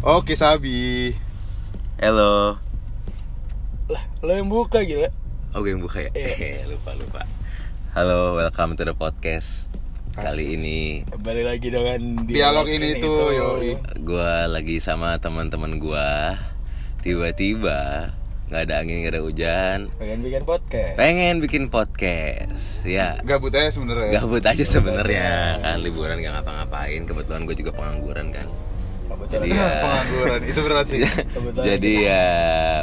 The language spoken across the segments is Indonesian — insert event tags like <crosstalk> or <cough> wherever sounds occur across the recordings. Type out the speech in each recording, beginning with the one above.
Oke Sabi Halo. Lah, lo yang buka gila. Oh, gue yang buka ya? Iya. <laughs> lupa lupa. Halo, welcome to the podcast. Kali ini Kembali lagi dengan Dialog ini tuh, yoi. gua lagi sama teman-teman gua. Tiba-tiba nggak ada angin, nggak ada hujan. Pengen bikin podcast. Pengen bikin podcast, ya. Gabut aja sebenernya Gabut aja sebenarnya kan liburan gak ngapa-ngapain. Kebetulan gue juga pengangguran kan. Kebetulan Jadi <laughs> ya. Pengangguran, itu berat sih Jadi ya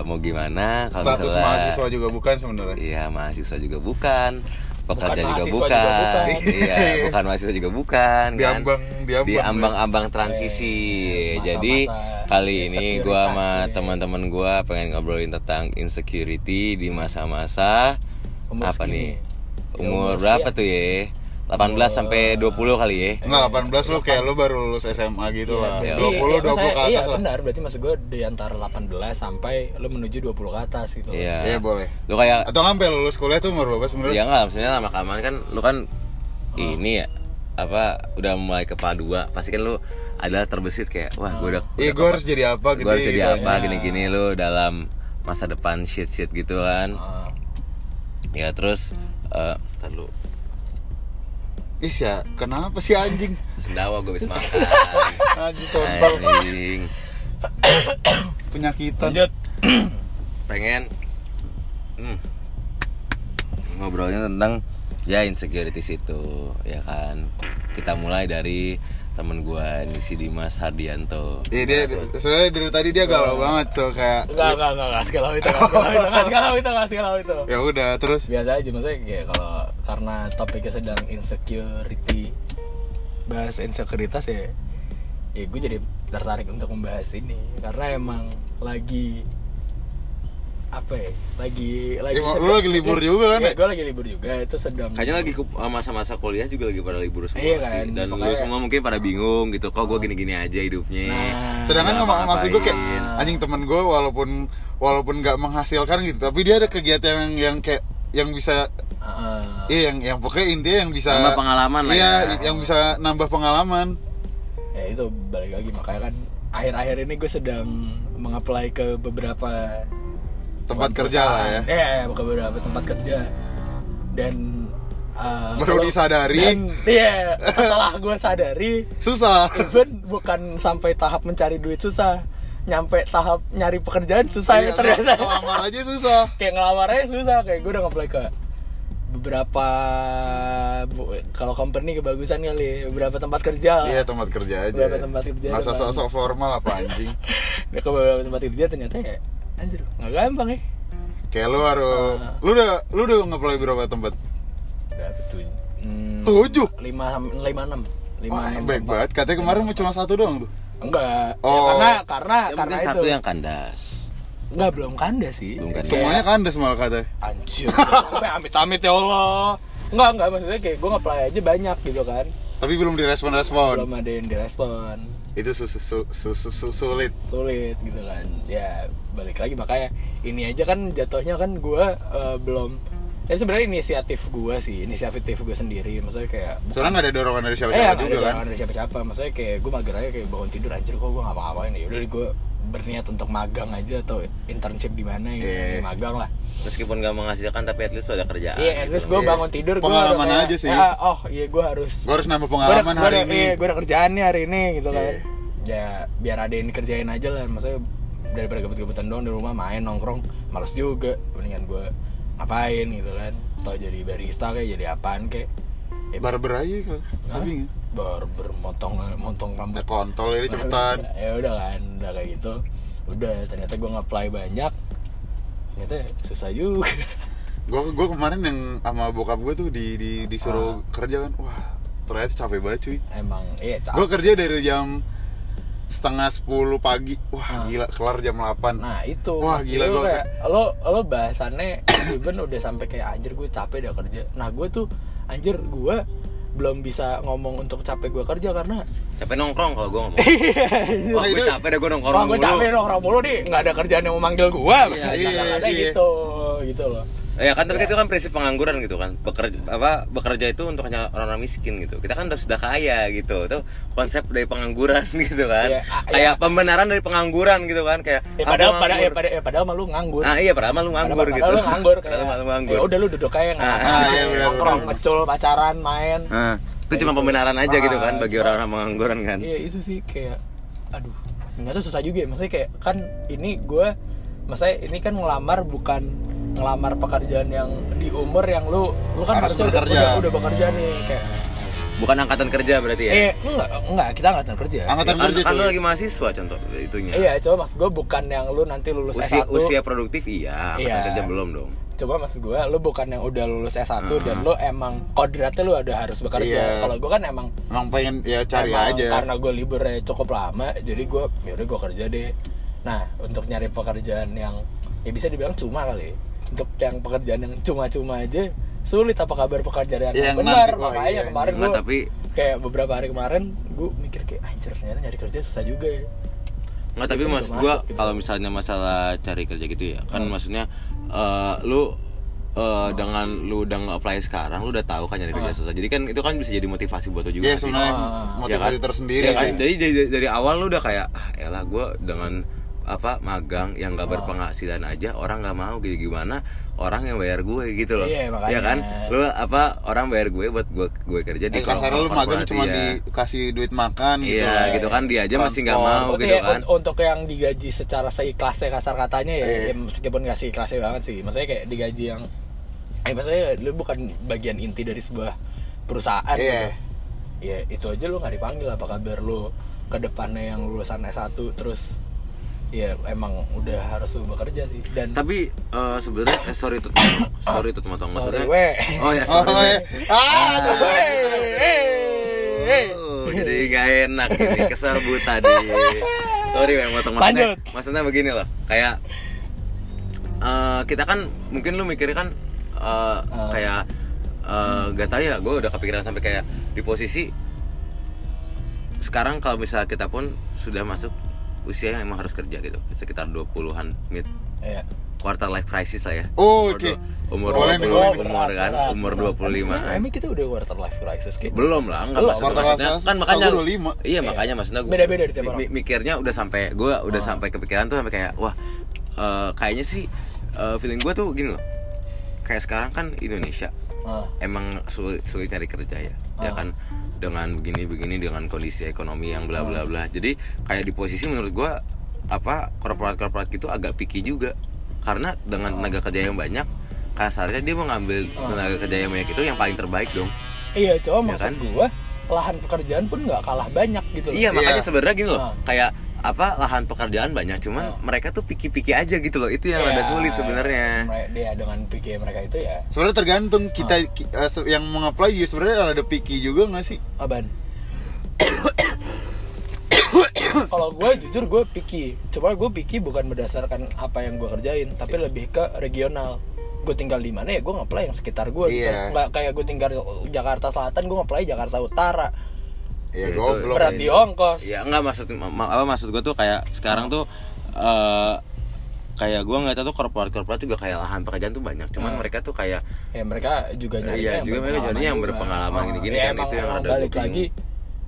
mau gimana kalau Status misalnya- mahasiswa juga bukan sebenarnya Iya mahasiswa juga bukan Pekerja juga mahasiswa bukan, juga bukan. <laughs> Iya bukan mahasiswa juga bukan Di kan? ambang, di ambang. Di ambang-ambang transisi Masa-masa Jadi kali ini gua sama ya. teman-teman gua pengen ngobrolin tentang insecurity di masa-masa Apa segini. nih? Ya, Umur umur berapa sekian. tuh ya? 18 sampai 20 kali ya? Enggak 18 lu kayak lu baru lulus SMA gitu lah. Iya, 20, 20 berarti- ke maksudnya- atas Iya lah. benar, berarti maksud gue di antara 18 sampai lo menuju 20 ke atas gitu. Iya. Iya boleh. Lu kayak Atau ngambil lulus kuliah tuh umur berapa sebenarnya? Ya enggak, maksudnya lama kelamaan kan lu kan Oh. ini ya apa udah mulai kepala dua pasti kan lu adalah terbesit kayak wah gue udah Iya gue harus jadi apa gue harus jadi gitu. apa gini-gini lu dalam masa depan shit shit gitu kan. Ah, ya terus eh ntar lu Ih ya, kenapa sih anjing? sendawa gue bisa <laughs> makan. Anjing kontol anjing. <coughs> Penyakitan. Lanjut. <coughs> Pengen. Hmm, ngobrolnya tentang ya insecurities itu ya kan? Kita mulai dari temen gue ini si Dimas Hardianto. Iya dia, sebenarnya dari tadi dia galau banget so kayak Enggak, enggak, enggak, enggak segalau itu, enggak segalau itu, enggak segalau itu, enggak segalau itu. Ya udah terus? Biasa aja, maksudnya kayak kalau karena topiknya sedang insecurity Bahas insekuritas ya Ya gue jadi tertarik untuk membahas ini. Karena emang lagi apa ya lagi lagi Ya, lu lagi libur juga kan, ya? gue lagi libur juga itu sedang Kayaknya lagi ke- masa-masa kuliah juga lagi pada libur semua Iya sih. kan, Dan lu makanya- semua mungkin pada bingung gitu Kok gue gini-gini aja hidupnya Nah, Sedangkan Nggak ngomong maksud gue kayak ngapa-ngapain. anjing temen gue walaupun walaupun nggak menghasilkan gitu, tapi dia ada kegiatan yang yang kayak yang bisa uh, iya yang yang pokoknya intinya yang bisa Nambah pengalaman lah iya, ya. yang bisa nambah pengalaman. ya itu balik lagi makanya kan akhir-akhir ini gue sedang mengapply ke beberapa Tempat kerja lah ya. ya ke beberapa tempat kerja dan uh, Baru disadari. dan, iya setelah gue sadari Susah. even bukan sampai tahap mencari duit susah nyampe tahap nyari pekerjaan susah Iya, ya ternyata Ngelamar aja susah. <laughs> kayak ngelamar aja susah kayak gue udah nge ke beberapa kalau company kebagusan kali beberapa tempat kerja. Iya tempat kerja aja. Beberapa tempat kerja Masa sok-sok formal apa anjing? <laughs> Ke beberapa tempat kerja ternyata ya anjir nggak gampang ya Kayak lu harus lu udah lu udah ngeplay berapa tempat? betul hmm, Tujuh. lima lima enam lima Wah, enam baik banget. Katanya kemarin mau cuma satu doang tuh. enggak ya, Oh. karena karena Ya, karena mungkin itu satu yang kandas enggak belum kandas sih Belum kandas. Semuanya kandas malah katanya. anjir sampai amit-amit ya Allah enggak enggak maksudnya kayak gue nge-apply aja banyak gitu kan Tapi belum direspon-respon. belum ada yang direspon Itu su- su- su- su- su- su- sulit. sulit gitu kan. Ya balik lagi. Makanya ini aja kan jatuhnya kan gue belum. Ya sebenarnya inisiatif gue sih. Inisiatif gue sendiri. Maksudnya kayak Soalnya nggak ada dorongan dari eh siapa-siapa ada juga kan. dorongan dari siapa-siapa. Maksudnya kayak gue mager aja kayak bangun tidur anjir kok gue ngapa-ngapain ya udah gue berniat untuk magang aja atau internship di mana gitu Iya. magang lah Meskipun gak menghasilkan tapi at least ada kerjaan iya at gitu. least gue Iya. bangun tidur gue Pengalaman aja sih. oh iya gue harus Gue harus nambah Gua ada- pengalaman gua hari ada- ini. Iya, gue ada kerjaan nih hari ini gitu kan. Iya. Ya biar ada yang dikerjain aja lah. Maksudnya daripada gebet-gebetan doang di rumah main nongkrong, males juga. Mendingan gue ngapain gitu kan. Atau jadi barista kayak jadi apaan kayak. Ya, Barber aja kan. Sabi nggak? Barber motong motong rambut. Ya kontol ini cepetan. <laughs> ya udah kan, udah kayak gitu. Udah ternyata gue nge-apply banyak. Ternyata susah juga. <laughs> Gue gue kemarin yang sama bokap gue tuh di, di disuruh Ah. kerja kan. Wah ternyata capek banget cuy. Emang iya capek. Gue kerja dari jam setengah 10 pagi. Wah Ah. gila kelar jam 8 Nah itu Wah, gila, gua kayak, lo lo bahasannya <coughs> even udah sampai kayak anjir gue capek dah kerja. Nah gue tuh anjir gue belum bisa ngomong untuk capek gue kerja karena Capek nongkrong kalau gue ngomong <laughs> Iya. Wah gue capek deh gue nongkrong Wah gue capek dong orang mulu nih nggak ada kerjaan yang mau manggil gue Iya, iya, ada iya. gitu gitu loh Ya kan tapi itu kan prinsip pengangguran gitu kan. Bekerja apa bekerja itu untuk hanya orang-orang miskin gitu. Kita kan udah sudah kaya gitu. Itu konsep dari pengangguran <laughs> gitu kan. Ah, Kayak iya. pembenaran dari pengangguran gitu kan kayak Ya, ah, padahal, ya, padahal, ya, padahal mah lu nganggur. Ah iya padahal mah lu nganggur padahal, gitu. padahal lu nganggur <laughs> kayak. Padahal mah lu nganggur. Ya udah lu duduk aja nggak Ah, ah, iya, benar, Nongkrong, ngecul, pacaran, main. Nah, itu cuma pembenaran aja gitu kan Ah, bagi iya. orang-orang pengangguran kan. Iya itu sih kayak aduh ternyata susah juga ya maksudnya kayak kan ini gue maksudnya ini kan ngelamar bukan ngelamar pekerjaan yang di umur yang lu lu kan Harus harusnya udah, bekerja. udah, udah bekerja nih kayak Bukan angkatan kerja berarti ya. eh enggak enggak kita angkatan kerja Angkatan Ya kan, kerja kan lu cuy. lagi mahasiswa contoh itunya. iya coba maksud gue bukan yang lu nanti lulus Usia S1 usia produktif iya, angkatan Iya. kerja belum dong. coba maksud gue lu bukan yang udah lulus S1 Ah. dan lu emang kodratnya lu ada harus bekerja Iya. kalau gue kan emang Emang pengen ya cari Emang aja. karena gue liburnya cukup lama jadi gue yaudah gue kerja deh nah untuk nyari pekerjaan yang ya bisa dibilang cuma kali untuk yang pekerjaan yang cuma-cuma aja sulit apa kabar pekerjaan yang, Yang benar nanti- oh makanya iya, kemarin Enggak gue tapi kayak beberapa hari kemarin gue mikir kayak anjir ternyata nyari kerja susah juga ya Nggak tapi Itu maksud masuk gitu. kalau misalnya masalah cari kerja gitu ya kan Hmm. maksudnya eh, lu eh, dengan lu udah nge-apply sekarang lu udah tahu kan nyari kerja Hmm. susah jadi kan itu kan bisa jadi motivasi buat lu juga Iya sih? sebenarnya Ah. motivasi Ya kan? tersendiri Ya kan? sih. jadi dari, dari awal lu udah kayak ah elah gua dengan apa magang yang gak Ah. berpenghasilan aja orang nggak mau gitu gimana orang yang bayar gue gitu loh Iya, makanya. ya kan lu apa orang bayar gue buat gue gue kerja di Eh, kasar lu magang cuma ya. dikasih duit makan gitu Iya, lah. gitu kan, dia aja masih nggak mau. Untuk gitu ya, kan. un- untuk yang digaji secara seikhlasnya kasar katanya ya, Iya. ya meskipun nggak seikhlasnya banget sih maksudnya kayak digaji yang eh maksudnya lu bukan bagian inti dari sebuah perusahaan Iya. gitu. ya itu aja lu nggak dipanggil apa kabar lu ke depannya yang lulusan S1 terus ya emang udah harus lu bekerja sih dan tapi eh, sebenarnya eh, sorry tuh sorry tuh motong sorry maksudnya we oh ya Oh, sorry We. iya. Ah, aduh. Oh, jadi gak enak ini kesel bu tadi sorry yang motong maksudnya Lanjut. maksudnya begini loh kayak eh, kita kan mungkin lu mikirnya kan eh, Ah. kayak eh, gak tau ya gue udah kepikiran sampai kayak di posisi sekarang kalau misalnya kita pun sudah masuk usia yang emang harus kerja gitu sekitar 20-an mid Iya. quarter life crisis lah ya Oh, Umur oke. du- umur Boleh 20 nih, boleh nih. umur kan Berat, umur berat. 25 Emang, emang kita udah quarter life crisis kayak belum lah enggak Belum, maksud, quarter maksudnya life crisis kan makanya 25. iya makanya maksudnya gua- Beda-beda di tiap orang. mi- mikirnya udah sampai gue udah Oh. sampai kepikiran tuh sampai kayak wah eh, kayaknya sih eh, feeling gue tuh gini loh kayak sekarang kan Indonesia Ah, emang sulit, sulit cari kerja ya. Ya Ah. kan dengan begini-begini dengan kondisi ekonomi yang bla bla bla. Jadi kayak di posisi menurut gue apa korporat-korporat gitu agak picky juga. Karena dengan tenaga kerja yang banyak kasarnya dia mau ngambil tenaga kerja yang banyak itu yang paling terbaik dong. Iya coba Ya maksud kan? gua lahan pekerjaan pun nggak kalah banyak gitu loh. Iya makanya Iya. sebenarnya gini loh Ah. kayak apa lahan pekerjaan banyak cuman Ah. mereka tuh piki-piki aja gitu loh. Itu yang Iya, rada sulit sebenarnya. dia dengan pikir mereka itu ya. Sebenarnya tergantung kita ki- eh, yang mengapply juga sebenarnya ada picky juga nggak sih? aban. Kalau gue jujur gue picky. Coba gue picky bukan berdasarkan apa yang gue kerjain tapi lebih ke regional. Gue tinggal di mana ya gue ngeplay yang sekitar gue gitu. Iya. nggak kayak gue tinggal Jakarta Selatan gue ngeplay Jakarta Utara Ya Itu. goblok. berat ya. di ongkos ya enggak maksud ma- apa maksud gue tuh kayak sekarang tuh eh kayak gue nggak tahu tuh korporat-korporat juga kayak lahan pekerjaan tuh banyak cuman Ah. mereka tuh kayak ya mereka juga nyari Iya, juga mereka nyarinya yang berpengalaman gini-gini ya, kan, emang itu yang rada balik lagi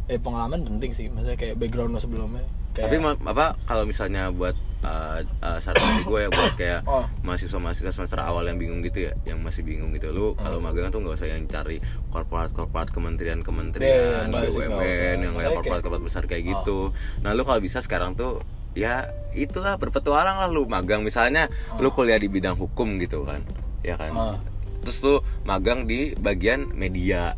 eh pengalaman penting sih maksudnya kayak background lo sebelumnya kayak, tapi ma- apa kalau misalnya buat uh, uh, saran dari gue ya buat kayak Oh. mahasiswa-mahasiswa semester awal yang bingung gitu ya yang masih bingung gitu lu Hmm. kalau magang tuh nggak usah yang cari korporat-korporat kementerian-kementerian usah. BUMN yang kayak korporat-korporat besar kayak Oh. gitu nah lu kalau bisa sekarang tuh ya itulah berpetualang lah lu magang misalnya lu kuliah di bidang hukum gitu kan ya kan Oh. terus lu magang di bagian media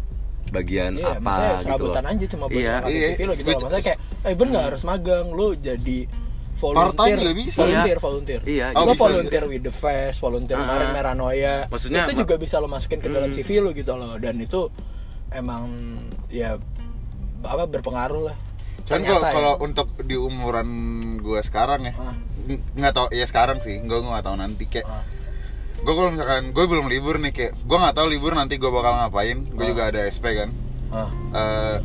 bagian Iya, apa gitu aja cuma buat Iya. Iya. Lo gitu Gue-. Maksudnya kayak, eh bener nggak harus magang, lo jadi Part volunteer, time juga bisa. volunteer, Iya. volunteer. Iya, lo bisa, volunteer with the fest, volunteer Ah, kemarin ah. Meranoia. Maksudnya, itu juga bisa lo masukin ke dalam Hmm. CV lo gitu loh. Dan itu emang ya apa berpengaruh lah. Kan kalau ya. kalau untuk di umuran gue sekarang ya, n- nggak tau ya sekarang sih, gue nggak tahu nanti kayak Ah. gue kalau misalkan gue belum libur nih kayak gue nggak tahu libur nanti gue bakal ngapain, gue Ah. juga ada SP kan. Ah. Eh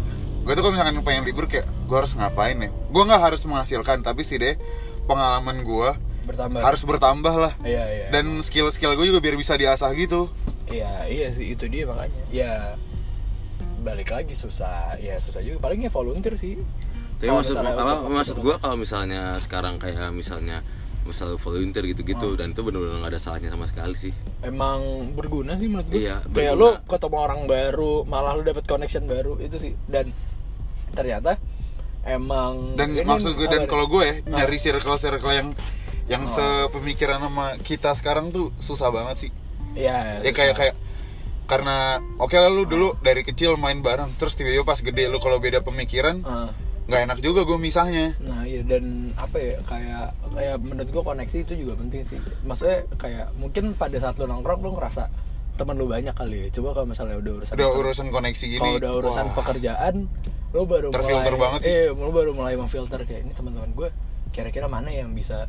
gue tuh kalau misalkan pengen libur kayak gue harus ngapain ya? Gue nggak harus menghasilkan, tapi setidaknya pengalaman gue bertambah. harus bertambah lah. Iya iya. Dan skill-skill gue juga biar bisa diasah gitu. Iya iya sih itu dia makanya. Ya balik lagi susah. Ya susah juga. Palingnya volunteer sih. Tapi Kalau maksud apa maksud gua kalau misalnya sekarang kayak misalnya misal volunteer gitu-gitu dan itu benar-benar nggak ada salahnya sama sekali sih. emang berguna sih menurut gue Iya, kayak berguna. lu ketemu orang baru malah lu dapet connection baru itu sih. Dan ternyata emang dan maksud gue dan kalau gue ya nyari circle-circle yang yang sepemikiran sama kita sekarang tuh susah banget sih ya, ya kayak kayak karena oke lah lu dulu dari kecil main bareng terus tiba-tiba pas gede lu kalau beda pemikiran Ah. nggak enak juga gue misahnya Nah iya dan apa ya kayak kayak menurut gua koneksi itu juga penting sih. Maksudnya kayak mungkin pada saat lu nongkrong lu ngerasa teman lu banyak kali ya. Coba kalau misalnya udah urusan udah urusan koneksi gini kalau udah urusan wah, pekerjaan lu baru Terfilter mulai, banget sih. Iya, lu baru mulai memfilter kayak ini teman-teman gue kira-kira mana yang bisa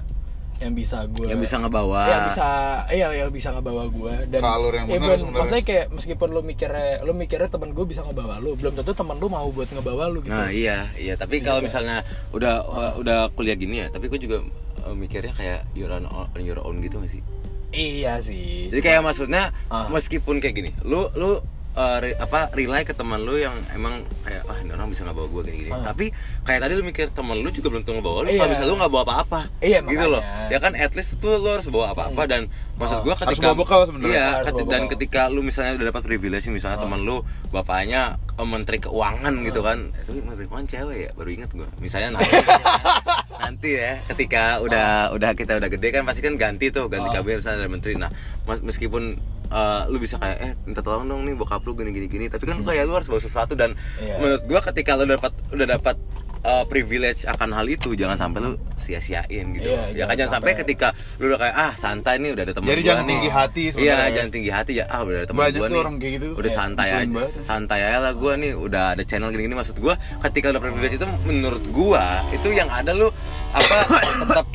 yang bisa gue Yang bisa ngebawa. yang bisa iya yang bisa ngebawa gue dan Ke alur yang iya, benar bener. sebenarnya. maksudnya kayak meskipun lu mikirnya lu mikirnya teman gue bisa ngebawa lu belum tentu teman lu mau buat ngebawa lu gitu Nah iya iya tapi kalau misalnya udah uh, udah kuliah gini ya tapi gue juga uh, mikirnya kayak you're on, on your own gitu gak sih? iya sih Jadi kayak maksudnya Ah. meskipun kayak gini, lu lu uh, re- apa rely ke teman lu yang emang kayak ah ini orang bisa nggak bawa gue gini gini. Ah. Tapi kayak tadi lu mikir teman lu juga belum tentu ngebawa lu Iya. kalau misalnya lu nggak bawa apa-apa. Iya, gitu loh. makanya. Ya kan at least tuh lu harus bawa apa-apa dan maksud gua Harus ketika bawa bekal sebenarnya. Iya, Harus keti- bawa dan ketika lu misalnya udah dapat privilege misalnya teman lu bapaknya eh, menteri keuangan gitu kan. Itu menteri keuangan cewek ya, baru inget gua. Misalnya nanti <laughs> nanti ya ketika udah udah kita udah gede kan pasti kan ganti tuh ganti Ah. kabinet misalnya ada menteri nah meskipun eh, lu bisa kayak eh minta tolong dong nih bokap lu gini gini gini tapi kan kayak lu harus bawa sesuatu dan Iya. menurut gua ketika lu dapat udah dapat eh, privilege akan hal itu jangan sampai lu sia-siain gitu Iya, ya kan jangan jangan sampai sampai- ketika lu udah kayak ah santai nih udah ada teman Jadi gua jangan nih. tinggi hati iya sebenarnya. jangan tinggi hati ya ah udah ada teman Banyak gua nih orang kayak gitu. udah Kayak santai aja banget. santai aja lah gua nih udah ada channel gini-gini maksud gua ketika udah privilege itu menurut gua itu yang ada lu apa tetap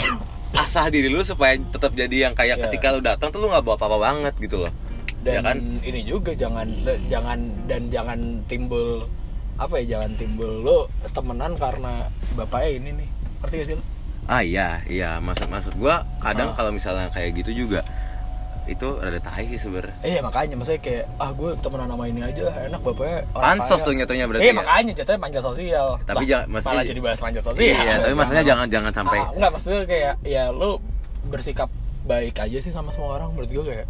asah diri lu supaya tetap jadi yang kayak Iya. ketika lu datang tuh lu nggak bawa apa-apa banget gitu loh dan ya kan ini juga jangan jangan dan jangan timbul apa ya jangan timbul lo temenan karena bapaknya ini nih ngerti gak sih lo? ah iya iya maksud maksud gua kadang Ah. kalau misalnya kayak gitu juga itu rada tai sih sebenernya Iya makanya maksudnya kayak ah gue temenan sama ini aja lah enak bapaknya Pansos tuh nyatunya berarti Iya ya? makanya jatuhnya panja sosial. Tapi jangan- maksudnya- malah jadi bahas panja sosial. iya tapi maksudnya jangan jangan sampai Ah, enggak maksudnya kayak ya lu bersikap baik aja sih sama semua orang menurut gue kayak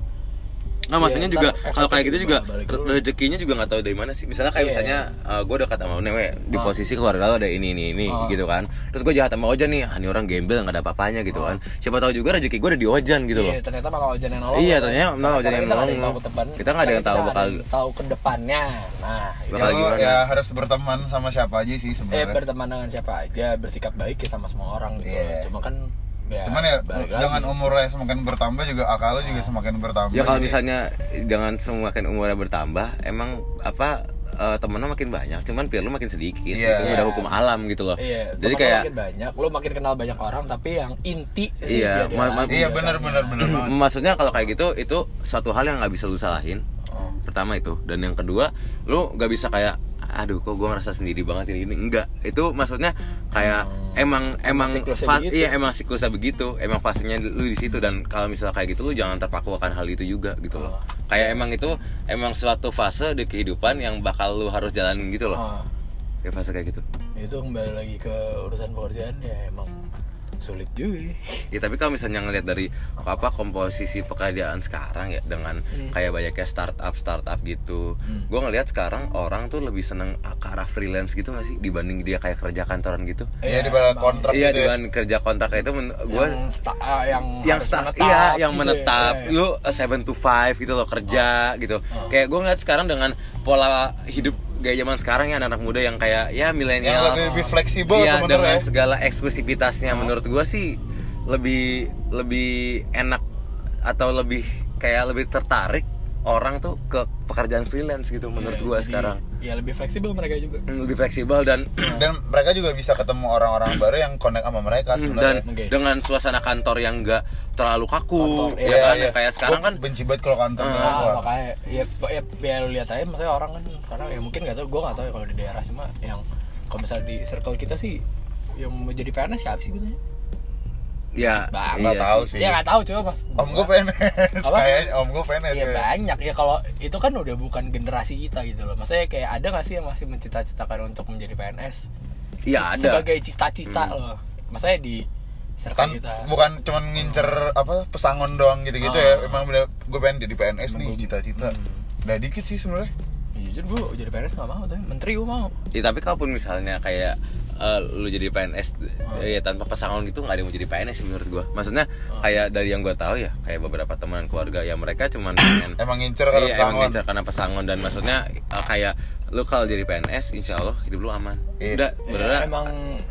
Nggak maksudnya Iya, juga kalau kayak gitu juga rezekinya juga nggak tahu dari mana sih. Misalnya kayak Iya. misalnya gue dekat sama Newe di Ah. posisi keluarga lo ada ini ini ini Ah. gitu kan. Terus gue jahat sama Ojan nih, ah, ini orang gembel nggak ada apa-apanya gitu kan. Siapa tahu juga rezeki gue ada di Ojan gitu loh. Iya, ternyata malah Ojan yang nolong. Iya, ternyata malah Ojan yang nolong. Kita nggak ada yang tahu bakal- tahu ke depannya. Nah, itu. Bakal ya, gimana? ya harus berteman sama siapa aja sih eh sebenarnya berteman dengan siapa aja, bersikap baik ya sama semua orang gitu. Iya. Cuma kan ya cuman ya dengan lagi. umurnya semakin bertambah juga akal lo juga semakin bertambah Ya kalau Jadi- misalnya dengan semakin umurnya bertambah, emang apa eh, temennya makin banyak, cuman pilihan lu makin sedikit. Iya. Itu udah hukum alam gitu loh. Iya, Jadi teman lo kayak makin banyak, lo makin kenal banyak orang tapi yang inti sih Iya, dia- ma- ma- dia- iya benar benar benar <clears throat> banget maksudnya kalau kayak gitu itu suatu hal yang nggak bisa lu salahin. Oh. pertama itu dan yang kedua lu nggak bisa kayak aduh kok gue ngerasa sendiri banget ini ini enggak. Itu maksudnya kayak emang emang siklusnya fas- begitu. iya emang siklusnya begitu. Emang fasenya lu di situ dan kalau misalnya kayak gitu lu jangan terpaku akan hal itu juga gitu loh. Oh. kayak emang itu emang suatu fase di kehidupan yang bakal lu harus jalanin gitu loh. Oh, ya fase kayak gitu. Itu kembali lagi ke urusan pekerjaan ya emang sulit juga. Ya tapi kalau misalnya ngelihat dari apa komposisi pekerjaan sekarang ya dengan Hmm. kayak banyaknya startup startup gitu, Hmm. gue ngelihat sekarang orang tuh lebih seneng ke arah freelance gitu gak sih dibanding dia kayak kerja kantoran gitu. Iya di bawah emang kontrak Iya gitu ya. dibanding kerja kontrak itu gue yang sta- ah, yang yang start menetap iya yang gitu ya. menetap Iya. lu 7 to 5 gitu loh kerja gitu kayak gue ngeliat sekarang dengan pola hidup gaya zaman sekarang ya anak-anak muda yang kayak ya milenial. Yang lebih- fleksibel iya, sebenarnya. dengan segala eksklusivitasnya. Menurut gue sih lebih lebih enak atau lebih kayak lebih tertarik orang tuh ke pekerjaan freelance gitu menurut Iya, gue jadi, sekarang ya lebih fleksibel mereka juga lebih fleksibel dan <clears throat> dan mereka juga bisa ketemu orang-orang baru yang connect sama mereka dan sebenarnya Oke. dengan suasana kantor yang enggak terlalu kaku Kantor, ya iya, kan iya. kayak sekarang Gua kan benci banget kalau kantor Ah, gua. Nah, makanya ya, ya, ya lu lihat aja maksudnya orang kan karena ya mungkin nggak tahu gue nggak tahu ya kalau di daerah cuma yang kalau misalnya di circle kita sih yang mau jadi PNS siapa sih gue ya nggak iya tahu sih. sih. ya nggak tahu coba pas Om gue PNS, Apa? kayaknya om gue PNS ya kayak. banyak ya kalau itu kan udah bukan generasi kita gitu loh maksudnya kayak ada nggak sih yang masih mencita-citakan untuk menjadi PNS Iya ada. sebagai cita-cita loh maksudnya di kan kita bukan cuman ngincer apa pesangon doang gitu-gitu Ah. ya emang bener gue pengen jadi PNS nih cita-cita Hmm. udah dikit sih sebenarnya Ya, jujur gue jadi PNS gak mau tapi menteri gue mau Ya, tapi kalaupun misalnya kayak eh, lu jadi PNS ya tanpa pesangon gitu nggak ada yang mau jadi PNS sih menurut gua. Maksudnya kayak dari yang gua tahu ya kayak beberapa teman keluarga ya mereka cuman <coughs> pengen emang ngincer karena iya, emang ngincar karena pesangon dan maksudnya eh, kayak lu kalau jadi PNS insya Allah hidup lu aman. Iya. Udah, ya, bener emang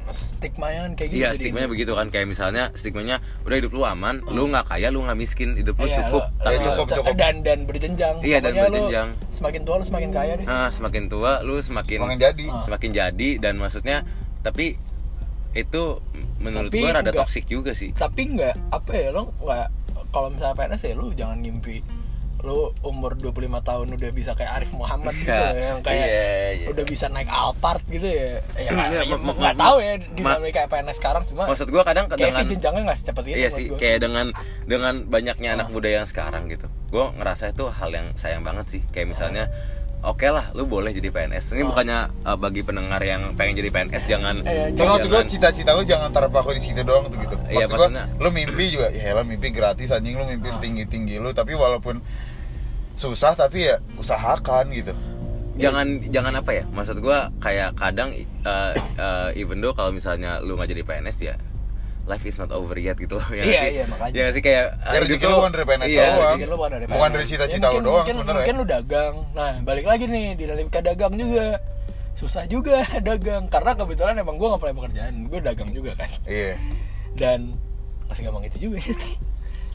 stigma kan kayak gitu Iya jadi- stigmanya begitu kan kayak misalnya stigmanya udah hidup lu aman, lu nggak kaya, lu nggak miskin, hidup lu Iya, cukup. lo- tapi Iya, cukup, cukup. dan dan berjenjang Iya, dan berjenjang. semakin tua lu semakin kaya deh Ah, semakin tua lu semakin Semakin jadi. Ah. semakin jadi dan maksudnya tapi itu menurut Tapi gua rada enggak- toksik juga sih. tapi nggak apa ya lo nggak kalau misalnya PNS ya lu jangan ngimpi lu umur 25 tahun udah bisa kayak Arif Muhammad gitu Iya, ya, yang kayak iya, iya. udah bisa naik Alphard gitu ya ya Iya, nggak ya, nggak tahu ya ma- dinamika PNS sekarang cuma Maksud gua kadang kayak dengan sih jenjangnya nggak secepat itu Iya sih, gua. kayak dengan dengan banyaknya anak Ah. muda yang sekarang gitu. Gua ngerasa itu hal yang sayang banget sih. Kayak misalnya Oke lah, lu boleh jadi PNS. Ini Ah. bukannya uh, bagi pendengar yang pengen jadi PNS jangan Eh, Tapi maksud gue jangan- cita-cita lu jangan terpaku di situ doang tuh gitu. Iya, gue maksudnya- lu mimpi juga ya lo mimpi gratis anjing lu mimpi setinggi tinggi lu tapi walaupun susah tapi ya usahakan gitu. jangan jangan apa ya maksud gua kayak kadang uh, uh, even though kalau misalnya lu nggak jadi PNS ya life is not over yet gitu loh ya Iya, sih iya, makanya. ya sih kayak Ya, uh, rezeki gitu lu bukan dari PNS iya, doang. Mungkin lu bukan dari Bukan PNS. dari cita-cita Ya, lu mungkin- doang mungkin, sebenarnya. Mungkin lu dagang. Nah, balik lagi nih di dinamika dagang juga. Susah juga <laughs> dagang karena kebetulan emang gua nggak punya pekerjaan. Gue dagang juga kan. Iya. Dan masih gampang itu juga.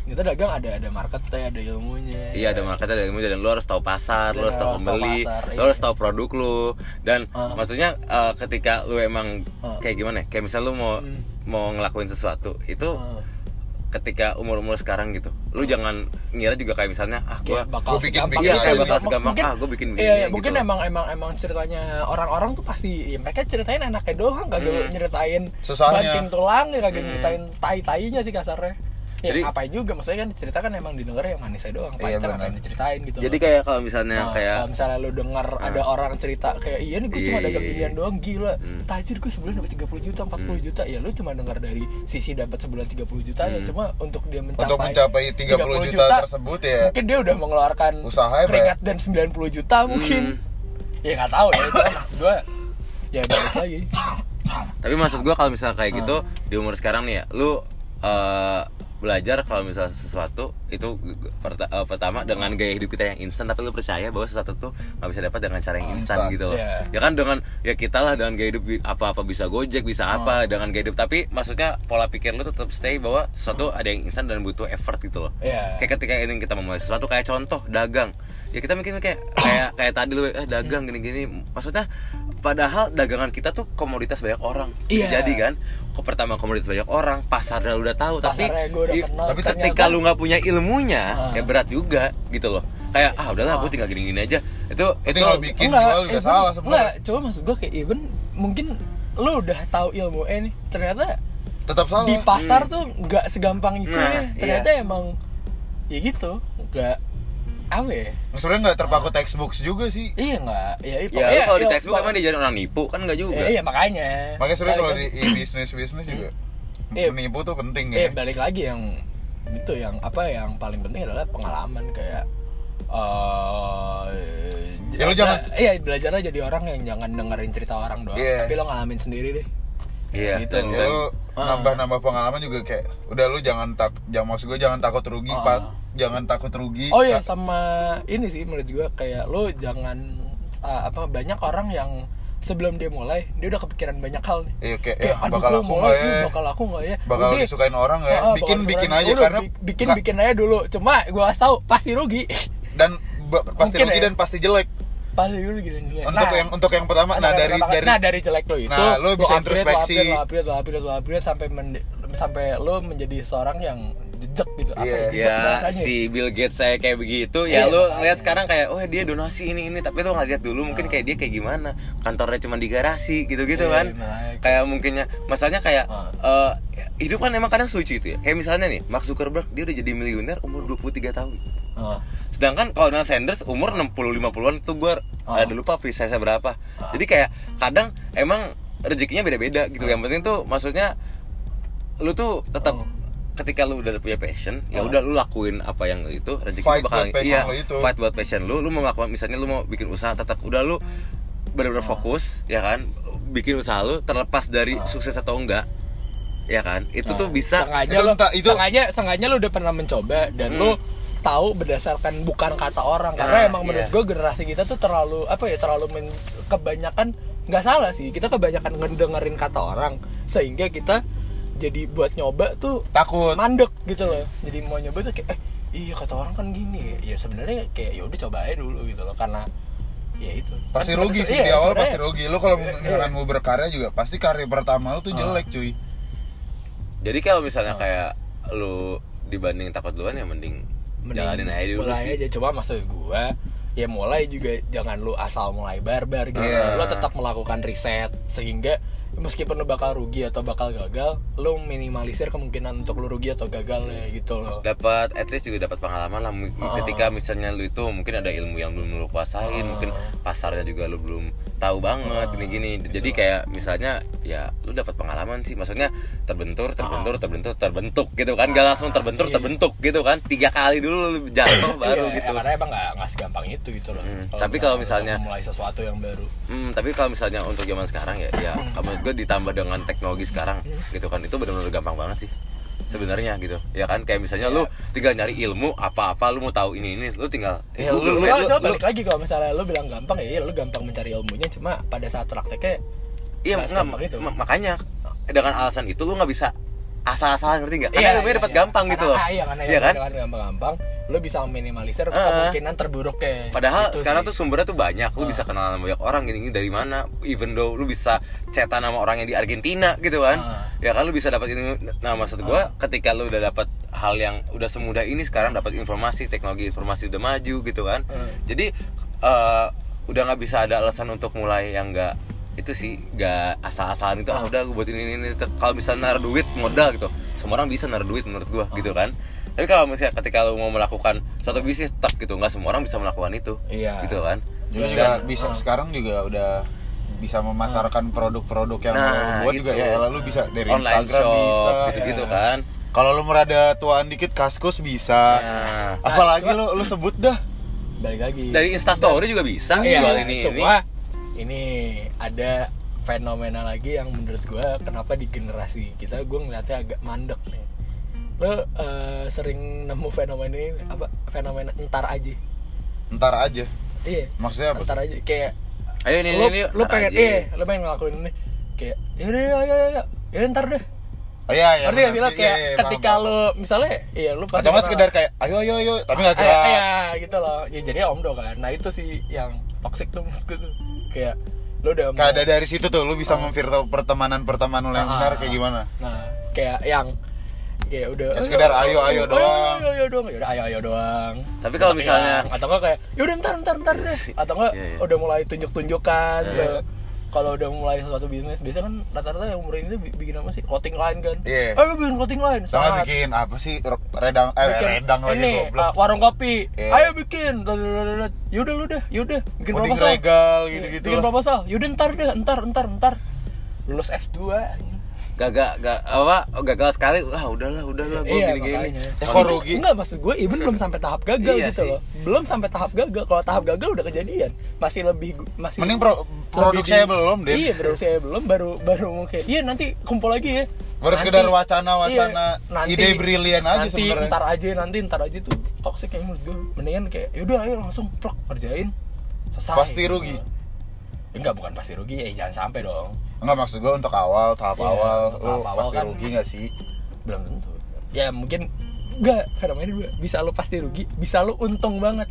Kita dagang ada ada marketnya, ada ilmunya. Iya ada marketnya ada ilmu dan lu harus tahu pasar, lu Dan harus tahu pembeli, pasar, lu iya. harus tahu produk lu dan Ah. maksudnya uh, ketika lu emang Ah. kayak gimana? ya, Kayak misal lu mau Hmm. Mau ngelakuin sesuatu itu Ah. ketika umur umur sekarang gitu, lu jangan ngira juga kayak misalnya ah gua Kayak bakal gua bikin- bikin iya itu kayak aja. bakal gitu. segampang Mungkin- ah gue bikin Iya, iya, gitu mungkin loh. emang emang emang ceritanya orang-orang tuh pasti ya mereka ceritain enaknya doang kagak Hmm. nyeritain Susahnya. banting tulang ya kagak Hmm. nyeritain tai-tainya sih kasarnya. Ya Jadi- ngapain juga maksudnya kan cerita kan emang didengar yang manisnya doang, Iya, pahitnya ngapain diceritain gitu. Jadi loh. kayak kalau misalnya Nah, kayak kalau misalnya lu denger ada orang cerita kayak iya nih gue Iya, cuma iya, dagang iya. ginian doang gila Hmm. tajir gue sebulan dapat 30 juta 40 juta ya lu cuma dengar dari sisi dapat sebulan 30 juta ya Hmm. cuma untuk dia mencapai Untuk mencapai 30 juta tersebut ya mungkin dia udah mengeluarkan Usaha ya, keringat dan 90 juta mungkin Hmm. ya nggak tahu ya itu maksud gue ya balik lagi Tapi maksud gua kalau misalnya kayak gitu Ah. di umur sekarang nih ya, lu eh, belajar kalau misalnya sesuatu itu eh, pertama dengan gaya hidup kita yang instan tapi lu percaya bahwa sesuatu tuh nggak bisa dapat dengan cara yang instan Instan. gitu loh. Iya. Ya kan dengan ya kita lah dengan gaya hidup bi- apa-apa bisa Gojek, bisa Ah. apa dengan gaya hidup tapi maksudnya pola pikir lu tetap stay bahwa sesuatu ada yang instan dan butuh effort gitu loh. Iya. Kayak ketika ini kita memulai sesuatu kayak contoh dagang. Ya kita mungkin kayak kayak kayak tadi lu eh dagang gini-gini. Maksudnya padahal dagangan kita tuh komoditas banyak orang. Iya. Jadi kan, kok pertama komoditas banyak orang, pasarnya lu udah tahu, tapi Pasarnya gua udah i- kenal, tapi ternyata- ketika lu nggak punya ilmunya, Ah. ya berat juga gitu loh. Kayak ah udahlah, gue tinggal gini-gini aja. Itu Itu tinggal bikin jual juga even- salah enggak, sebenarnya. coba maksud gue kayak even mungkin lu udah tahu ilmu eh nih ternyata Tetap salah. di pasar tuh nggak segampang itu Nah, ya ternyata emang ya gitu nggak apa ya Sebenarnya nggak terpaku textbooks juga sih. iya nggak ya, ya pokoknya- lu kalau di ya, textbook emang diajarin orang nipu kan nggak juga. Eh, iya makanya Makanya sebenarnya kalau Balik di bisnis bisnis juga Iya. menipu tuh penting eh ya. balik lagi yang itu yang apa yang paling penting adalah pengalaman kayak eh Ya, lu jangan- iya belajarnya jadi orang yang jangan dengerin cerita orang doang Iya. tapi lo ngalamin sendiri deh Iya. Gitu. dan- Ya Ah. nambah-nambah pengalaman juga kayak udah lu jangan tak jangan maksud gue jangan takut rugi Ah. Pak. Jangan takut rugi. Oh iya Ka- sama ini sih menurut gua kayak lo jangan ah, apa banyak orang yang sebelum dia mulai dia udah kepikiran banyak hal nih. Iya kayak, Kayak ya, bakal aku mulai nggak ya? bakal aku nggak ya? Bakal Udah. disukain orang nggak ya? Ah, bikin bikin disukain. aja Udah, karena bi- bikin bikin aja dulu. Cuma gua kasih tahu pasti rugi. <laughs> dan pasti Mungkin rugi ya. dan pasti jelek. pasti dulu gini gini. Untuk yang untuk yang pertama nah dari pertama- dari nah dari jelek lo itu Nah, lo bisa upgrade, introspeksi. lo upgrade, lo upgrade, lo upgrade, lo upgrade sampai men- sampai lo menjadi seorang yang jejak gitu apa Iya. ya, jejak ya bahasanya si Bill Gates saya kayak begitu Iya, ya lu makanya. lihat sekarang kayak oh dia donasi ini ini tapi lu nggak lihat dulu mungkin kayak dia kayak gimana kantornya cuma di garasi gitu gitu Iya, kan makanya. kayak mungkinnya masalahnya kayak eh, hidup kan emang kadang lucu itu ya kayak misalnya nih Mark Zuckerberg dia udah jadi miliuner umur 23 tahun Oh. sedangkan kalau Donald Sanders umur 60 50-an itu gue Ah. ada lupa precise berapa Ah. jadi kayak kadang emang rezekinya beda-beda gitu yang penting tuh maksudnya lu tuh tetap Oh. Ketika lu udah punya passion ya Oh. udah lu lakuin apa yang itu rezeki Fight lu bakal buat iya lu itu. fight buat passion lu lu mau ngelakuin misalnya lu mau bikin usaha tetap udah lu benar-benar Oh. fokus ya kan bikin usaha lu terlepas dari Oh. sukses atau enggak ya kan itu tuh Nah, bisa sengaja Itu lo entah- itu- sengaja sengaja lo udah pernah mencoba dan Hmm. lo tahu berdasarkan bukan kata orang karena Nah, emang menurut iya. gue generasi kita tuh terlalu apa ya terlalu men- kebanyakan nggak salah sih kita kebanyakan ngedengerin kata orang sehingga kita jadi buat nyoba tuh takut. mandek gitu loh. Jadi mau nyoba tuh kayak eh iya kata orang kan gini. Ya sebenarnya kayak ya udah coba aja dulu gitu loh. Karena ya itu. Pasti Kan rugi sih iya, di awal pasti rugi. Lu kalau Iya. misalkan mau berkarya juga pasti karya pertama lu tuh Ah. jelek cuy. Jadi kalau misalnya Oh. kayak lu dibanding takut duluan ya mending, jalanin aja dulu mulai sih. aja. Coba maksud gua ya mulai juga jangan lu asal mulai barbar gitu. Iya. lo tetap melakukan riset sehingga meskipun lu bakal rugi atau bakal gagal lu minimalisir kemungkinan untuk lu rugi atau gagal ya gitu loh dapat at least juga dapat pengalaman lah Ah. ketika misalnya lu itu mungkin ada ilmu yang belum lu kuasain Ah. mungkin pasarnya juga lu belum tahu banget Ah, gini gini jadi gitu. kayak misalnya ya lu dapat pengalaman sih maksudnya terbentur terbentur Ah. terbentur terbentuk gitu kan gak langsung terbentur iya. terbentuk gitu kan tiga kali dulu lu jatuh baru Iya, gitu ya, karena emang gak, nggak segampang itu gitu loh Hmm, tapi kalau misalnya- mulai sesuatu yang baru Hmm, tapi kalau misalnya untuk zaman sekarang ya, ya Hmm. menurut gue ditambah dengan teknologi sekarang, gitu kan, itu benar-benar gampang banget sih. Sebenarnya gitu, ya kan, kayak misalnya lu tinggal nyari ilmu apa-apa, lu mau tahu ini ini, lu tinggal Ya, Google, lu- coba, lu- coba lu- balik lagi kalau misalnya lu bilang gampang ya iya lu gampang mencari ilmunya cuma pada saat prakteknya iya nggak itu. ma- makanya dengan alasan itu lu nggak bisa asal-asalan ngerti nggak? Karena Iya, ilmunya iya, dapat iya. gampang gitu loh, ah, iya karena Iya kan? gampang-gampang lu bisa meminimalisir Ah. kemungkinan terburuknya Padahal Gitu sekarang sih. tuh sumbernya tuh banyak, lu Ah. bisa kenalan sama banyak orang gini-gini dari mana, even though lu bisa cetan sama orang yang di Argentina gitu kan, Ah. ya kan lu bisa dapat ini. Nah maksud gua, ketika lu udah dapat hal yang udah semudah ini sekarang dapat informasi, teknologi informasi udah maju gitu kan, Ah. jadi eh, udah nggak bisa ada alasan untuk mulai yang nggak itu sih nggak asal-asalan itu ah udah gue buat ini ini, ini. kalau misalnya naruh duit modal gitu. Semua orang bisa naruh duit menurut gua gitu kan. Tapi kalau misalnya ketika lu mau melakukan suatu bisnis tak gitu. Nggak semua orang bisa melakukan itu Iya. gitu kan. Juga Dan- juga dan- bisa ah. sekarang juga udah bisa memasarkan produk-produk yang Nah, lo buat juga gitu. ya lu bisa dari online Instagram shop bisa. gitu-gitu Iya. kan. Kalau lu merada tuaan dikit kaskus bisa. Nah, apalagi lu lu sebut dah. Balik lagi. Dari Instastory juga bisa iya, jual ini. Ini cuma ini ada fenomena lagi yang menurut gua kenapa di generasi kita gua ngeliatnya agak mandek nih. Lo eh, sering nemu fenomena ini? Apa fenomena entar aja? Ntar aja. Iya. Maksudnya apa? Entar aja kayak ayo ini lu, ini lu ntar pengen aja. iya lu pengen ngelakuin ini. Kayak yaudah ayo ayo ayo ya ntar deh. Oh iya iya ngerti gak sih lo? benar. kayak Iya, iya, ketika paham, lu misalnya iya lu paham. atau sekedar kayak ayo ayo ayo tapi nggak gerak. Iya, iya gitu loh. Ya jadi omdo kan. Nah, itu sih yang toxic tuh maksudku tuh. Kayak lu udah mau- Kayak ada dari situ tuh lu bisa memfilter pertemanan pertemanan lu yang benar kayak ah. gimana Nah, kayak yang kayak udah Ya, sekedar ayo, ayo doang. Ayo ayo doang. Ya udah ayo ayo doang. Tapi kalau misalnya- yang- atau enggak kayak ya udah ntar ntar ntar deh. Atau enggak Iya, iya. udah mulai tunjuk-tunjukkan Iya. gitu. Kalau udah mulai sesuatu bisnis, biasanya kan rata-rata yang umur bi- bikin apa sih? Clothing line kan. Iya. Ayo bikin clothing line. Sama bikin apa sih redang eh bikin redang lagi ini goblok. uh, warung kopi Iya. ayo bikin yaudah lu deh yaudah bikin proposal regal Iya, gitu-gitu bikin lah. proposal yaudah ntar deh ntar ntar ntar lulus S2 gagal gak apa oh, gagal sekali ah udahlah udahlah gue Iya, gini gini. Ya, kok rugi? Enggak maksud gue even belum sampai tahap gagal Iya gitu sih. loh. Belum sampai tahap gagal. Kalau tahap gagal udah kejadian. Masih lebih masih Mending pro- produk di- saya belum, Din. Iya, produk saya belum baru baru mungkin. Iya, nanti kumpul lagi ya. Baru Nanti- sekedar wacana-wacana, iya, nanti- ide brilian aja nanti, sebenarnya. Ntar aja nanti ntar aja tuh toxic yang menurut gue. Mendingan kayak yaudah ayo langsung plok kerjain. Selesai. Pasti rugi. Enggak, bukan pasti rugi. Eh, jangan sampai dong. Enggak maksud gue untuk awal, tahap Iya, awal lu tahap awal pasti kan- rugi gak sih? belum tentu ya mungkin enggak fenomena dua bisa lu pasti rugi bisa lu untung banget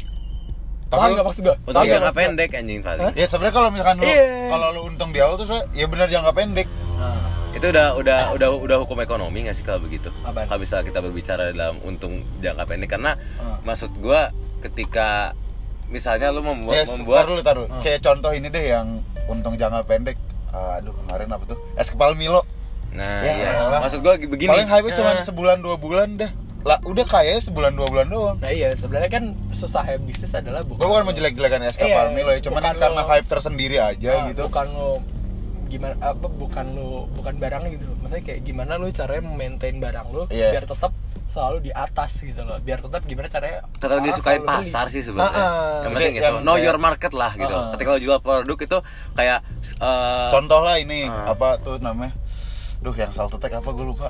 Tapi Paham lu- nggak maksud gua? untuk Paham nggak jangka pendek anjing paling? Ya sebenarnya kalau misalkan lu Iya. kalau lu untung di awal tuh ya benar jangka pendek. Nah, itu udah udah udah udah hukum ekonomi nggak sih kalau begitu Apaan? kalau bisa kita berbicara dalam untung jangka pendek karena Ah. maksud gua ketika misalnya lu membuat Yes, membuat taruh taruh. Ah. Kayak contoh ini deh yang untung jangka pendek. Aduh, kemarin apa tuh? Es kepal Milo. nah Ya iya elah. maksud gua begini Paling hype cuma Nah. sebulan dua bulan dah. Lah, udah kaya sebulan dua bulan doang. Nah iya sebenarnya kan susah bisnis adalah bukan Gue bukan menjelek-jelekan es kepal Iya, Milo ya, cuman bukan kan karena lo- hype tersendiri aja Ah, gitu. bukan lo gimana apa bukan lo bukan barangnya gitu maksudnya kayak gimana lo caranya maintain barang lo Iya. biar tetap selalu di atas gitu loh biar tetap gimana caranya tetap beli. pasar sih sebenarnya. Ah. yang penting Kayak itu yang know kayak- your market lah gitu. Ah. Ketika lo jual produk itu kayak eh, Contoh lah ini Ah. apa tuh namanya? Duh, yang saltetek apa gue lupa.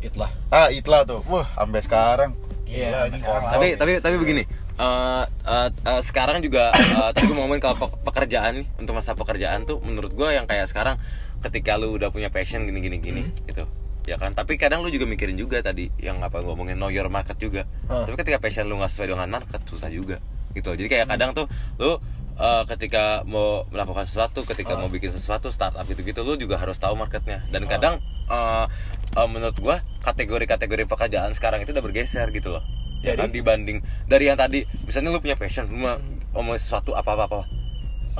itulah Ah, Itla tuh. Wah, sampai sekarang. Iya, Gila, ini sekarang. kontol. tapi tapi tapi begini eh, eh, eh, sekarang juga eh, tadi gue ngomongin kalau pe- pekerjaan nih untuk masa pekerjaan tuh menurut gue yang kayak sekarang ketika lu udah punya passion gini gini gini Hmm. gitu ya kan? Tapi kadang lu juga mikirin juga tadi yang apa ngomongin know your market juga. Ah. tapi ketika passion lu nggak sesuai dengan market susah juga. Gitu. Jadi kayak Hmm. kadang tuh lu eh, ketika mau melakukan sesuatu ketika mau bikin sesuatu startup gitu gitu lu juga harus tahu marketnya. Dan kadang eh, eh, menurut gua kategori-kategori pekerjaan sekarang itu udah bergeser gitu loh. Ya Jadi? kan? Dibanding dari yang tadi misalnya lu punya passion lu mau ngomong sesuatu apa apa apa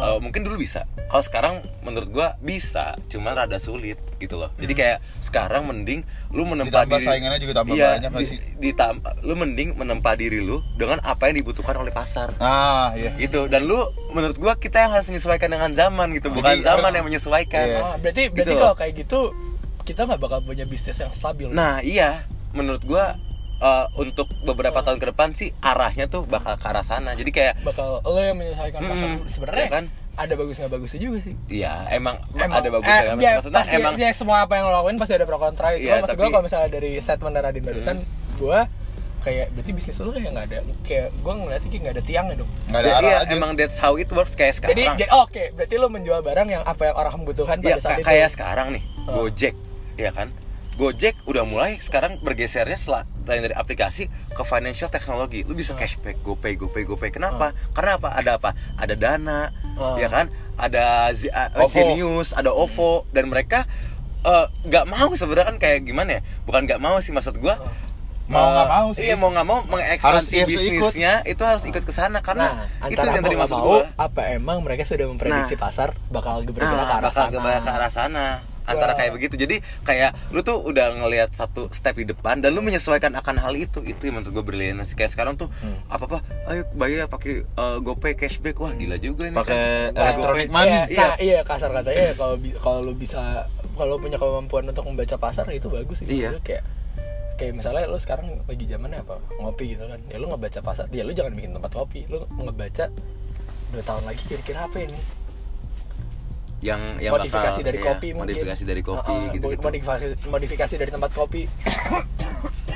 Ah. mungkin dulu bisa kalau sekarang menurut gua bisa cuman rada sulit gitu loh jadi Hmm. kayak sekarang mending lu menempa Ditambah diri saingannya juga tambah Iya, banyak di- sih? ditam- lu mending menempa diri lu dengan apa yang dibutuhkan oleh pasar Ah, iya. gitu dan lu menurut gua kita yang harus menyesuaikan dengan zaman gitu bukan Jadi zaman harus- yang menyesuaikan Iya. Ah, berarti Gitu berarti loh. kalau kayak gitu kita nggak bakal punya bisnis yang stabil nah iya menurut gua eh, untuk beberapa tahun ke depan sih arahnya tuh bakal ke arah sana. Jadi kayak bakal lo yang menyesuaikan pasar sebenarnya ya kan? ada bagus nggak bagusnya juga sih. Ya emang, Emang, ada bagus eh, ya ya, maksudnya pasti, emang ya, semua apa yang lo lakuin pasti ada pro kontra cuma Iya, maksud gue tapi- Hmm. kalau misalnya dari statement dari Radin barusan gue kayak berarti bisnis lo kayak nggak ada kayak gue ngeliatnya kayak nggak ada tiangnya dong Nggak ada Ya, arah iya, aja. emang that's how it works kayak sekarang. jadi oh, oke berarti lo menjual barang yang apa yang orang membutuhkan ya pada saat ka- itu. kayak sekarang nih Oh. Gojek ya kan Gojek udah mulai sekarang bergesernya setelah selain dari aplikasi ke financial technology. Lu bisa cashback, GoPay, GoPay, GoPay. Kenapa? Karena apa? Ada apa? Ada Dana, Oh. ya kan? Ada Z- uh, OVO. Zenius, ada OVO dan mereka eh, nggak mau sebenarnya kan kayak gimana ya? Bukan nggak mau sih maksud gua. Mau nggak eh, mau sih. Iya, mau nggak mau mengekspansi harus ikut. bisnisnya itu harus ikut ke sana nah karena itu antara yang tadi maksud gua. apa emang mereka sudah memprediksi Nah. pasar bakal bergerak Nah, ke arah bakal sana ke arah sana antara Wah. kayak begitu jadi kayak lu tuh udah ngelihat satu step di depan dan lu menyesuaikan akan hal itu itu yang menurut gue brilian sih kayak sekarang tuh Hmm. apa apa ayo bayar pakai eh, GoPay cashback wah gila juga ini Pakai kan. electronic GoPay. money. Iya, Iya. nah, iya kasar katanya ya kalau kalau lu bisa kalau punya kemampuan untuk membaca pasar ya itu bagus sih. Iya. Kayak kayak misalnya lu sekarang lagi zamannya apa ngopi gitu kan ya lu ngebaca pasar ya lu jangan bikin tempat kopi lu ngebaca dua tahun lagi kira-kira apa ini yang yang modifikasi bakal- dari iya, kopi mungkin. modifikasi dari kopi Heeh, gitu gitu modifikasi modifikasi dari tempat kopi. <coughs>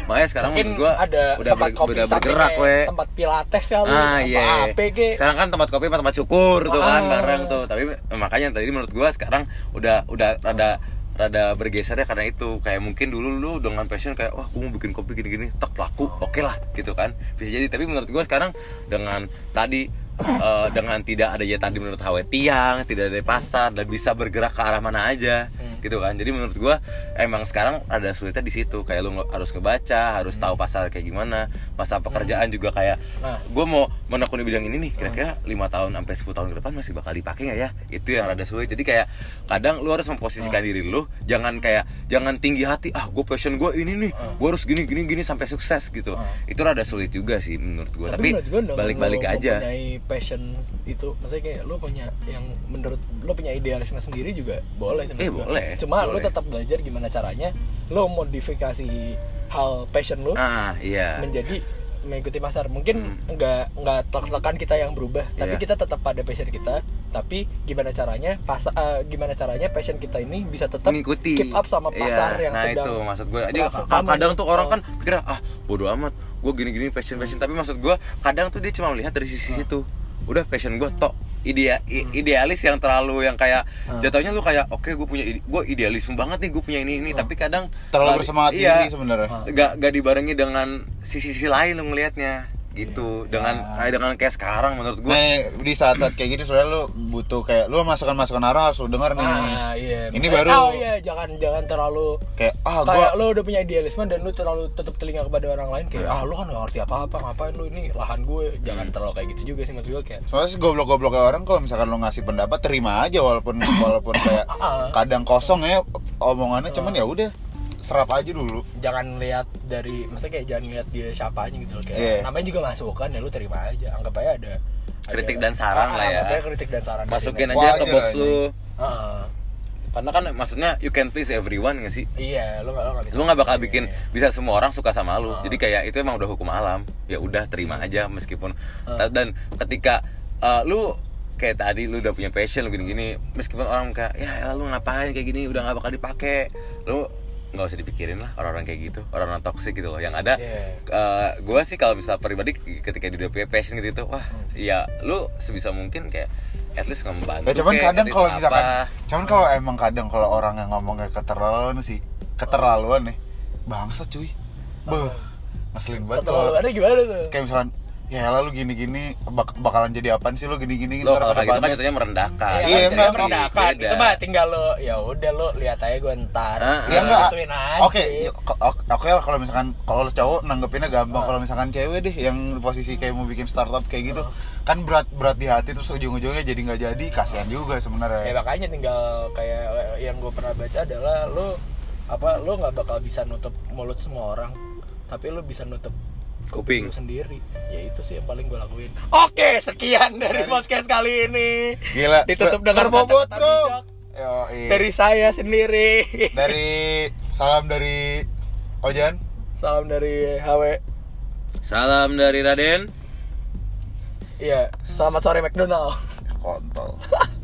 Makanya sekarang mungkin menurut gua ada udah tempat ber- kopi udah bergerak we. tempat pilates ya lu ah iya. Apa ke sekarang kan tempat kopi tempat cukur tuh kan Ah. bareng tuh. Tapi eh, makanya tadi menurut gua sekarang udah udah rada rada bergeser ya karena itu. Kayak mungkin dulu lu dengan passion kayak wah gua mau bikin kopi gini-gini. Tak laku oke lah gitu kan. Bisa jadi. Tapi menurut gua sekarang dengan tadi eh, dengan tidak ada ya tadi menurut HW tiang tidak ada pasar dan bisa bergerak ke arah mana aja Hmm. gitu kan. Jadi menurut gua emang sekarang ada sulitnya di situ. Kayak lu harus ngebaca harus tahu pasar kayak gimana masa pekerjaan juga kayak Nah. gue mau menekuni bidang ini nih kira-kira lima tahun sampai 10 tahun ke depan masih bakal dipakai nggak ya? Itu yang rada sulit. Jadi kayak kadang lu harus memposisikan diri lu jangan kayak jangan tinggi hati ah gue passion gue ini nih gue harus gini gini gini sampai sukses gitu. Itu rada sulit juga sih menurut gue tapi, balik-balik aja. mempunyai passion itu. Maksudnya kayak lu punya yang menurut lu punya idealisme sendiri juga boleh sih Eh, boleh, cuma lu boleh. tetap belajar gimana caranya lu modifikasi hal passion lu ah iya. menjadi mengikuti pasar. Mungkin Hmm. nggak nggak tekan kita yang berubah tapi Iya. kita tetap pada passion kita. Tapi gimana caranya pas eh, gimana caranya passion kita ini bisa tetap mengikuti. keep up sama pasar Iya, yang nah sedang itu maksud gue sama kadang tuh orang Oh. kan pikir ah bodoh amat gue gini gini passion passion tapi maksud gue kadang tuh dia cuma melihat dari sisi itu udah passion gue tok. Idea i- idealis yang terlalu yang kayak Hmm. jatuhnya lu kayak oke gue punya gue idealisme banget nih gue punya ini ini. Tapi kadang Terlalu bersemangat iya, sebenarnya. gak, gak dibarengi dengan sisi-sisi lain lu ngelihatnya gitu dengan kayak dengan kayak sekarang menurut gue Nah, di saat-saat kayak gini sebenarnya lu butuh kayak lu masukan-masukan arah harus lu denger nih. Ah, iya. Ini baru Oh iya, jangan jangan terlalu kayak ah kayak gua lo udah punya idealisme dan lu terlalu tetap telinga kepada orang lain kayak ah lu kan gak ngerti apa-apa ngapain lu ini lahan gue jangan terlalu kayak gitu juga sih maksud gue kayak soalnya sih goblok-goblok kayak orang kalau misalkan lu ngasih pendapat terima aja walaupun walaupun kayak <laughs> Ah. kadang kosong ya omongannya cuman ya udah serap aja dulu. jangan lihat dari maksudnya kayak jangan lihat dia siapanya gitu loh kayak Iya. namanya juga masukan ya lu terima aja anggap aja ada Kritik ada- dan saran Ah, lah ya. aja kritik dan saran masukin aja ke box aja. lu karena kan maksudnya you can please everyone gak sih iya lu gak, lu gak bisa lu nggak bakal bikin bisa semua orang suka sama lu Ah. jadi kayak itu emang udah hukum alam ya udah terima aja meskipun Ah. dan ketika uh, lu kayak tadi lu udah punya passion lu gini-gini meskipun orang kayak ya lu ngapain kayak gini udah nggak bakal dipakai lu nggak usah dipikirin lah orang-orang kayak gitu orang-orang toksik gitu loh yang ada Iya. uh, gue sih kalau bisa pribadi ketika dia udah punya passion gitu itu wah Hmm. ya lu sebisa mungkin kayak at least membantu Ya cuman kayak, kadang kalau misalkan apa. cuman kalau emang kadang kalau orang yang ngomongnya keterlaluan sih, keterlaluan nih. Bangsa cuy. Beuh. Ngeselin banget kalau keterlaluannya gimana tuh kayak misalkan ya lalu gini-gini bak- bakalan jadi apaan sih lu gini-gini lo kalau kayak gitu kan jatuhnya merendahkan Iya, Iya, kan, enggak, merendahkan. Beda. Itu mah tinggal lo ya udah lo lihat aja gue ntar. Iya ah. enggak. Gituin aja. Oke, oke oke lah kalau misalkan kalau cowok nanggepinnya gampang. Kalau misalkan cewek deh yang posisi kayak mau bikin startup kayak gitu, kan berat berat di hati terus ujung-ujungnya jadi nggak jadi, kasihan juga Ya sebenarnya. makanya tinggal kayak yang gue pernah baca adalah lo apa lo nggak bakal bisa nutup mulut semua orang tapi lo bisa nutup Kuping. sendiri ya itu sih yang paling gue lakuin oke sekian dari podcast kali ini Gila. ditutup dengan kata-kata bro. Yoi. dari saya sendiri dari salam dari Ojan. salam dari HW salam dari Raden iya selamat sore McDonald Kontol. <laughs>